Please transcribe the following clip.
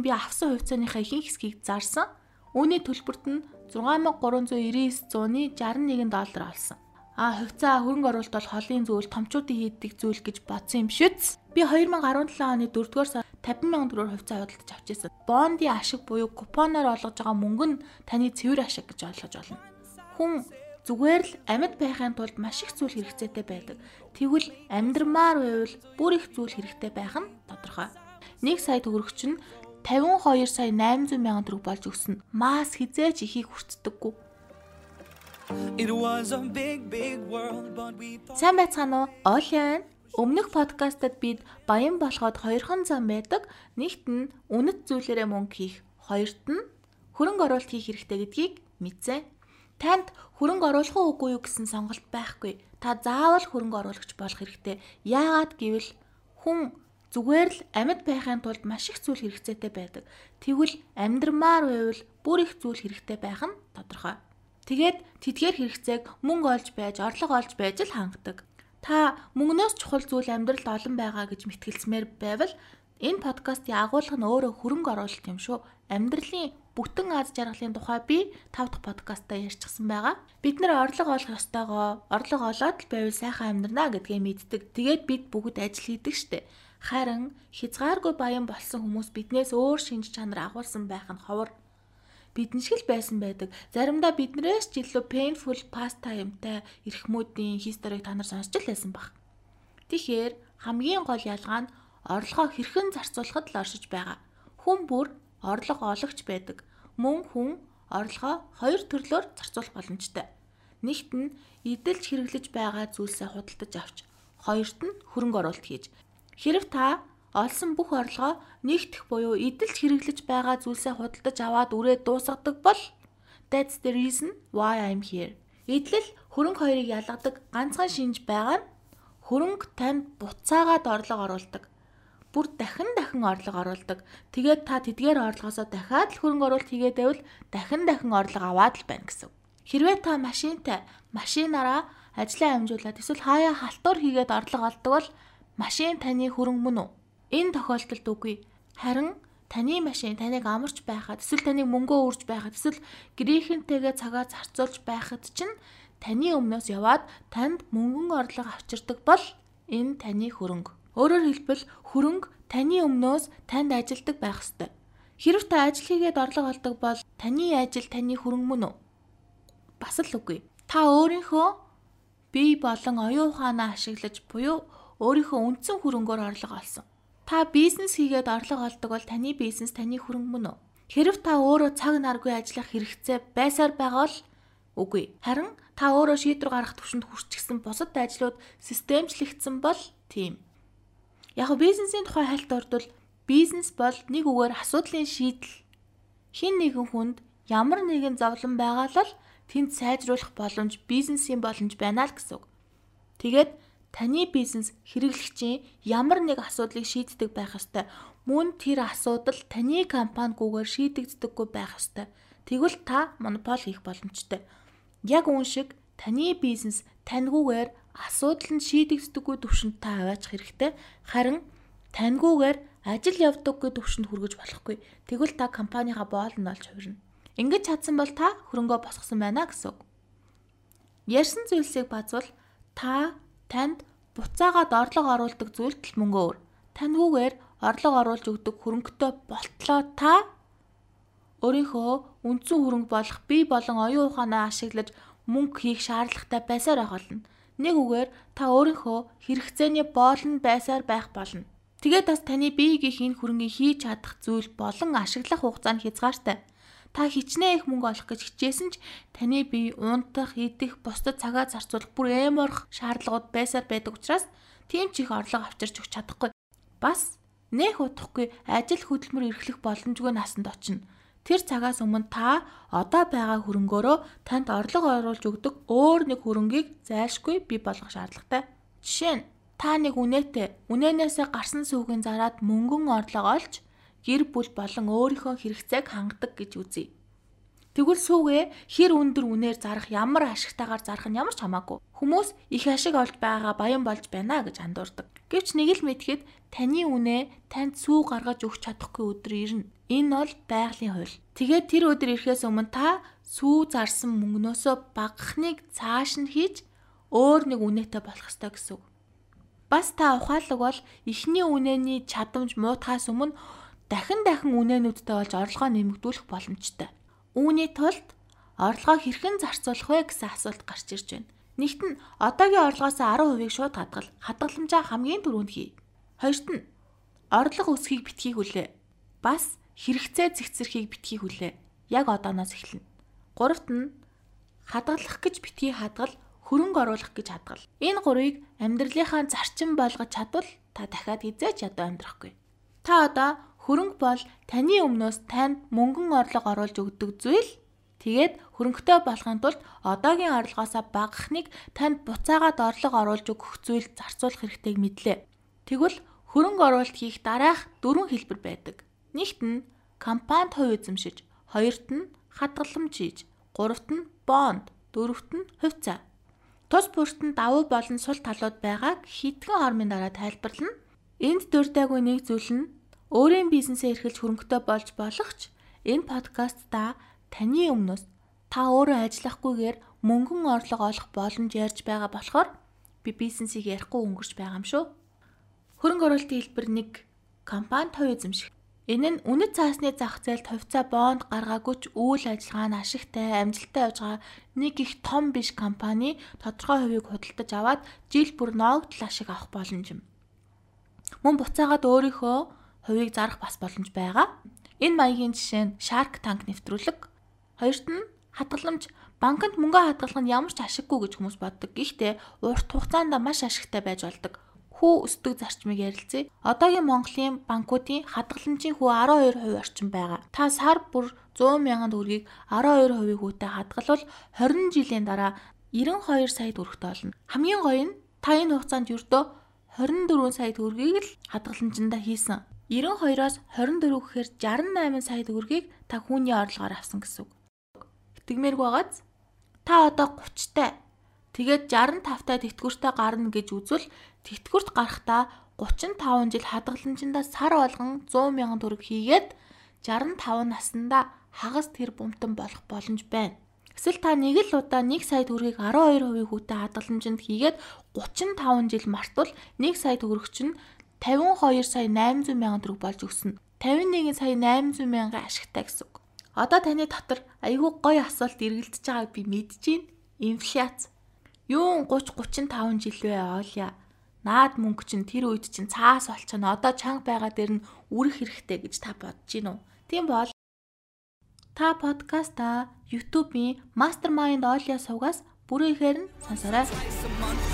би авсан хувьцааныхаа ихэнх хэсгийг зарсан. Үүний төлбөрт нь 6399-ны 61 доллар олсон. А хувьцаа хөрөнгө оруулалт бол холын зүйл томчуудын хийдэг зүйл гэж бодсон юм шүтс. Би 2017 оны 4-р сар 50 сая төгрөөр хувьцаа худалдаж авчихсан. Бондын ашиг буюу купоноор олгож байгаа мөнгө нь таны цэвэр ашиг гэж ойлгож болно. Хүн зүгээр л амьд байхын тулд маш их зүйл хэрэгцээтэй байдаг. Тэгвэл амьдрмаар байвал бүр их зүйл хэрэгтэй байх нь тодорхой. 1 сая төгрөгч нь 52 сая 800 мянган төгрөг болж өгсөн. Мас хизээж ихийг хүртдэггүй. Сайн байцгаана уу? Оолиан. Өмнөх подкастад бид баян болоход хоёрхан зам байдаг. Нэгт нь үнэт зүйлээрээ мөнгө хийх, хоёрт нь хөрөнгө оруулалт хийх хэрэгтэй гэдгийг мэдсэн. Танд хөрөнгө оруулах уугүй юу гэсэн сонголт байхгүй. Та заавал хөрөнгө оруулагч болох хэрэгтэй. Яагаад гэвэл хүн Зүгээр л амьд байхын тулд маш их зүйл хэрэгцээтэй байдаг. Тэгвэл амьдрмаар байвал бүр их зүйл хэрэгтэй байх нь тодорхой. Тэгээд тэдгээр хэрэгцээг мөнгө олж байж, орлого олж байж л хангадаг. Та мөнгнөөс чухал зүйл амьдралд олон байгаа гэж мэтгэлцмээр байвал энэ подкастын агуулга нь өөрөө хөрөнгө оруулалт юм шүү. Амьдралын бүтэн аз жаргалын тухай би 5 дахь подкастаа ярьчихсан байгаа. Бид нэр орлого олох ёстойгоо орлого олоод л байвал сайхан амьдрнаа гэдгээ мэддэг. Тэгээд бид бүгд ажил хийдэг штэ. Харин хязгааргүй баян болсон хүмүүс биднээс өөр шинж чанар агуулсан байх нь ховор. Бидэн шиг л байсан байдаг. Заримдаа биднээс ч илүү painful past timeтай эрхмүүдийн хисторийг та нар сонсч л байсан баг. Тэгэхээр хамгийн гол ялгаа нь орлогоо хэрхэн зарцуулахад л оршиж байгаа. Хүн бүр орлого ологч байдаг. Мөн хүн орлогоо хоёр төрлөөр зарцуулах боломжтой. Нэгт нь эдэлж хэрэглэж байгаа зүйлсээ худалдаж авч, хоёрт нь хөрөнгө оруулалт хийж Хэрв та олсон бүх орлогоо нэгтгэх буюу эдэлж хэрэглэж байгаа зүйлсээ худалдаж аваад үрээд дуусгадаг бол that's the reason why I'm here. Эдлэл хөрөнгө хоёрыг ялгадаг ганцхан шинж байгаа нь хөрөнгө танд буцаагаад орлого оруулдаг. Бүр дахин дахин орлого оруулдаг. Тэгээд та тэдгээр орлогоосоо дахиад л хөрөнгө оруулалт хийгээд байвал дахин дахин орлого аваад л байна гэсэн. Хэрвээ та машинтай машинаараа ажлаа амжуулаад эсвэл хаяа халтур хийгээд орлого олдог бол машин таны хөрөнгө мөн үү? Энэ тохиолдолд үгүй. Харин таны машин таныг амарч байхад эсвэл таныг мөнгөө үрж байхад эсвэл гэрийнхэнтэйгээ цагаа зарцуулж байхад чинь таны өмнөөс яваад танд мөнгөн орлого авчирдаг бол энэ таны хөрөнгө. Өөрөөр хэлбэл хөрөнгө таны өмнөөс танд ажилдаг байх ёстой. Хэрв та ажил хийгээд орлого олдог бол таны ажил таны хөрөнгө мөн үү? Бас л үгүй. Та өөрийнхөө бие болон оюун ухаанаа ашиглаж буюу өөрийнхөө үндсэн хөрөнгөөр орлого олсон. Та бизнес хийгээд орлого олдог бол таны бизнес таны хөрөнгө мөн үү? Хэрв та өөрөө цаг наргүй ажиллах хэрэгцээ байсаар байгаа бол үгүй. Харин та өөрөө шийдвэр гаргах түвшинд хүрчихсэн бусад ажлууд системчлэгдсэн бол тийм. Яг бизнесийн тухай хальт ордвол бизнес бол нэг үгээр асуудлын шийдэл. Хин нэгэн хүнд ямар нэгэн зовлон байгаа л тэнд сайжруулах боломж бизнесийн боломж байна л гэсэн үг. Тэгээд таны бизнес хэрэглэгчийн ямар нэг асуудлыг шийддэг байх ёстой. Мөн тэр асуудал таны компанигүйгээр шийдэгддэггүй байх ёстой. Тэгвэл та монопол хийх боломжтой. Яг үн шиг таны бизнес таньгүйгээр асуудал нь шийдэгддэггүй төвшөнд та аваачих хэрэгтэй. Харин таньгүйгээр ажил явдаггүй төвшөнд хүргэж болохгүй. Тэгвэл та компанийхаа боол нь олж хувирна. Ингэж чадсан бол та хөрөнгөө босгосон байна гэсэн үг. Ярьсан зүйлсийг базвал та танд буцаагаад орлого оруулдаг зүйлд л мөнгө өөр. Таньгүйгээр орлого оруулж өгдөг хөрөнгөтэй болтлоо та өөрийнхөө үндсэн хөрөнгө болох бие болон оюун ухаанаа ашиглаж мөнгө хийх шаардлагатай байсаар байх болно. Нэг үгээр та өөрийнхөө хэрэгцээний боолн байсаар байх болно. Тэгээд бас таны биеийн энэ хөрөнгийг хийж чадах зүйл болон ашиглах хугацаа нь хязгаартай. Та хичнээн их мөнгө олох гэж хичээсэн ч таны бие унтах, идэх, бусдад цагаа зарцуулах бүр эм орох шаардлагууд байсаар байдаг учраас тийм ч их орлого авчирч өгч чадахгүй. Бас нэх удахгүй ажил хөдөлмөр эрхлэх боломжгүй насанд очино. Тэр цагаас өмнө та одоо байгаа хөрөнгөөрөө танд орлого оруулж өгдөг өөр нэг хөрөнгийг зайлшгүй бий болгох шаардлагатай. Жишээ нь та нэг үнэтэй үнэнээсээ гарсан сүүгийн зараад мөнгөн орлого олж гэр бүл болон өөрийнхөө хэрэгцээг хангадаг гэж үзье. Тэгвэл сүүгээ хэр өндөр үнээр зарах ямар ашигтайгаар зарах нь ямар ч хамаагүй. Хүмүүс их ашиг олж байгаагаа баян болж байна гэж андуурдаг. Гэвч нэг л мэдхэд таны үнэ танд сүү гаргаж өгч чадахгүй өдөр ирнэ. Энэ бол байгалийн хууль. Тэгээд тэр өдөр ирэхээс өмнө та сүү зарсан мөнгнөөсөө багахныг цааш нь хийж өөр нэг үнэтэй болох ёстой гэсэн үг. Бас та ухаалаг бол эхний үнэний чадамж муутахаас өмнө дахин дахин үнээнүүдтэй болж орлогоо нэмэгдүүлэх боломжтой. Үүний тулд орлогоо хэрхэн зарцуулах вэ гэсэн асуулт гарч ирж байна. Нэгт нь одоогийн орлогоос 10%-ийг шууд хадгал, хадгаламжаа хамгийн түрүүнд хий. Хоёрт нь орлого өсөхийг битгий хүлээ. Бас хэрэгцээ зэгцэрхийг битгий хүлээ. Яг одооноос эхэлнэ. Гуравт нь хадгалах гэж битгий хадгал, хөрөнгө оруулах гэж хадгал. Энэ гурыг амьдралынхаа зарчим болгож чадвал та дахиад хизээч ядуу амьдрахгүй. Та одоо Хөрөнгө бол таны өмнөөс танд мөнгөн орлого оруулж өгдөг зүйл. Тэгээд хөрөнгөтэй болохын тулд одоогийн орлогоосоо багахныг танд буцаагаад орлого оруулж өгөх зүйл зарцуулах хэрэгтэйг мэдлээ. Тэгвэл хөрөнгө оруулалт хийх дараах дөрвөн хэлбэр байдаг. Нэгт нь компанид хувь эзэмшиж, хоёрт нь хадгаламж хийж, гуравт нь бонд, дөрөвт нь хувьцаа. Тус бүрт нь давуу болон сул талууд байгааг хитгэн хормын дараа тайлбарлана. Энд дурдаагүй нэг зүйл нь өөрийн бизнесээ эрхэлж хөрөнгөтэй болж болох ч энэ подкастта таны өмнөөс та өөрөө ажиллахгүйгээр мөнгөн орлого олох боломж ярьж байгаа болохоор би бизнесийг ярихгүй өнгөрч байгаа юм шүү. Хөрөнгө оруулалтын хэлбэр 1 компани тов эзэмших. Энэ нь үнэт цаасны зах зээлд хувьцаа бонд гаргаагүй ч үйл ажиллагаа нь ашигтай, амжилттай явж байгаа нэг их том биш компани тодорхой хувийг худалдаж аваад жил бүр ноогдол ашиг авах боломж юм. Мөн буцаагаад өөрийнхөө хувийг зарах бас боломж байгаа. Энэ маягийн жишээ нь Shark Tank нэвтрүүлэг. Хоёрт нь хадгаламж банкнд мөнгө хадгалах нь ямар ч ашиггүй гэж хүмүүс боддог. Гэхдээ урт хугацаанд маш ашигтай байж болдог. Хүү өсдөг зарчмыг ярилцъя. Одоогийн Монголын банкуудын хадгаламжийн хүү 12% орчим байгаа. Та сар бүр 100 мянган төгрөгийг 12% хүүтэй хадгалвал 20 жилийн дараа 92 сая төгрөгтэй болно. Хамгийн гоё нь та энэ хугацаанд ердөө 24 сая төгрөгийг л хадгаламжиндаа хийсэн. 92-оос 24 гэхээр 68 сая төгрөгийг та хүүний орлогоор авсан гэсэн үг. Итгэмээрг байгааз та одоо 30-тай тэгээд 65-тай тэтгэвртэй гарна гэж үзвэл тэтгэврт гарахдаа 35 жил хадгаламжиндаа сар болгон 100 сая төгрөг хийгээд 65 наснда хагас тэр бумтан болох боломж байна. Эсвэл та нэг л удаа 1 сая төгрөгийг 12% хүүтэй хадгаламжинд хийгээд 35 жил мартвал 1 сая төгрөг чинь 52 сая 800 мянган төгрөг болж өгсөн. 51 сая 800 мянган ашигтай гэсэн үг. Одоо таны дотор айгүй гоё асуулт эргэлдэж байгааг би мэдэж байна. Инфляц. Юун 30 35 жил вэ оолья. Наад мөнгө чинь тэр үед чинь цаас болчихно. Одоо чанга байгаа дээр нь үрэх хэрэгтэй гэж та бодож гин үү? Тийм бол та подкаста YouTube-ийн Mastermind Оолья сувгаас бүрээхээр нь сонсоорой.